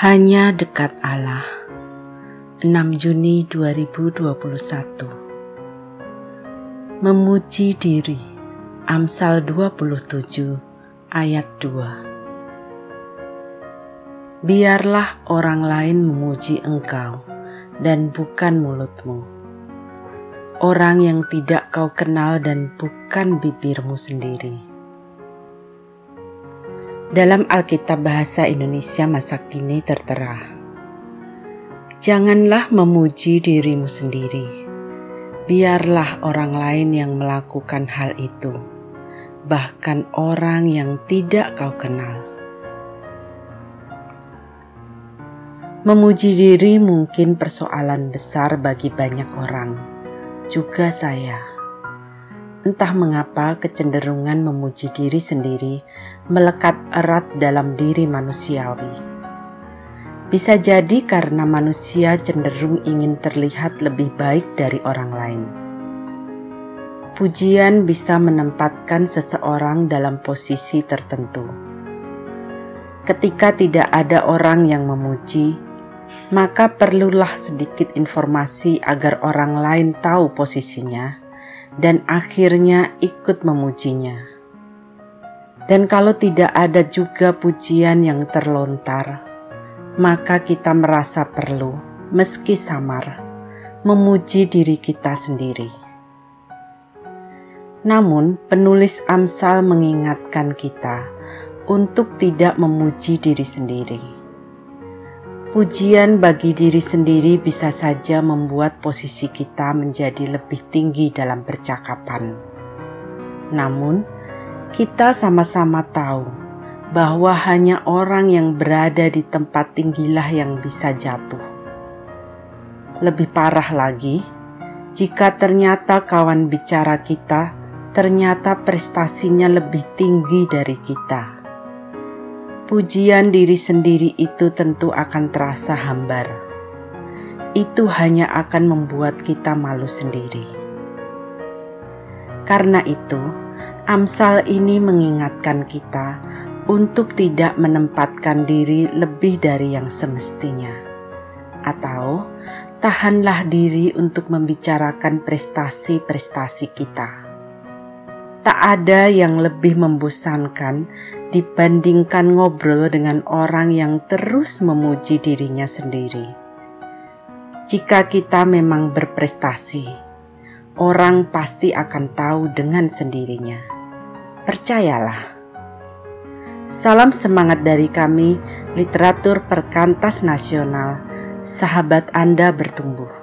Hanya dekat Allah. 6 Juni 2021 Memuji diri. Amsal 27 ayat 2 Biarlah orang lain memuji engkau dan bukan mulutmu. Orang yang tidak kau kenal dan bukan bibirmu sendiri dalam Alkitab Bahasa Indonesia masa kini tertera, Janganlah memuji dirimu sendiri, biarlah orang lain yang melakukan hal itu, bahkan orang yang tidak kau kenal. Memuji diri mungkin persoalan besar bagi banyak orang, juga saya Entah mengapa kecenderungan memuji diri sendiri melekat erat dalam diri manusiawi. Bisa jadi karena manusia cenderung ingin terlihat lebih baik dari orang lain. Pujian bisa menempatkan seseorang dalam posisi tertentu. Ketika tidak ada orang yang memuji, maka perlulah sedikit informasi agar orang lain tahu posisinya dan akhirnya ikut memujinya. Dan kalau tidak ada juga pujian yang terlontar, maka kita merasa perlu, meski samar, memuji diri kita sendiri. Namun, penulis Amsal mengingatkan kita untuk tidak memuji diri sendiri Pujian bagi diri sendiri bisa saja membuat posisi kita menjadi lebih tinggi dalam percakapan. Namun, kita sama-sama tahu bahwa hanya orang yang berada di tempat tinggilah yang bisa jatuh. Lebih parah lagi, jika ternyata kawan bicara kita ternyata prestasinya lebih tinggi dari kita pujian diri sendiri itu tentu akan terasa hambar. Itu hanya akan membuat kita malu sendiri. Karena itu, Amsal ini mengingatkan kita untuk tidak menempatkan diri lebih dari yang semestinya, atau tahanlah diri untuk membicarakan prestasi-prestasi kita Tak ada yang lebih membosankan dibandingkan ngobrol dengan orang yang terus memuji dirinya sendiri. Jika kita memang berprestasi, orang pasti akan tahu dengan sendirinya. Percayalah. Salam semangat dari kami, literatur perkantas nasional. Sahabat Anda bertumbuh.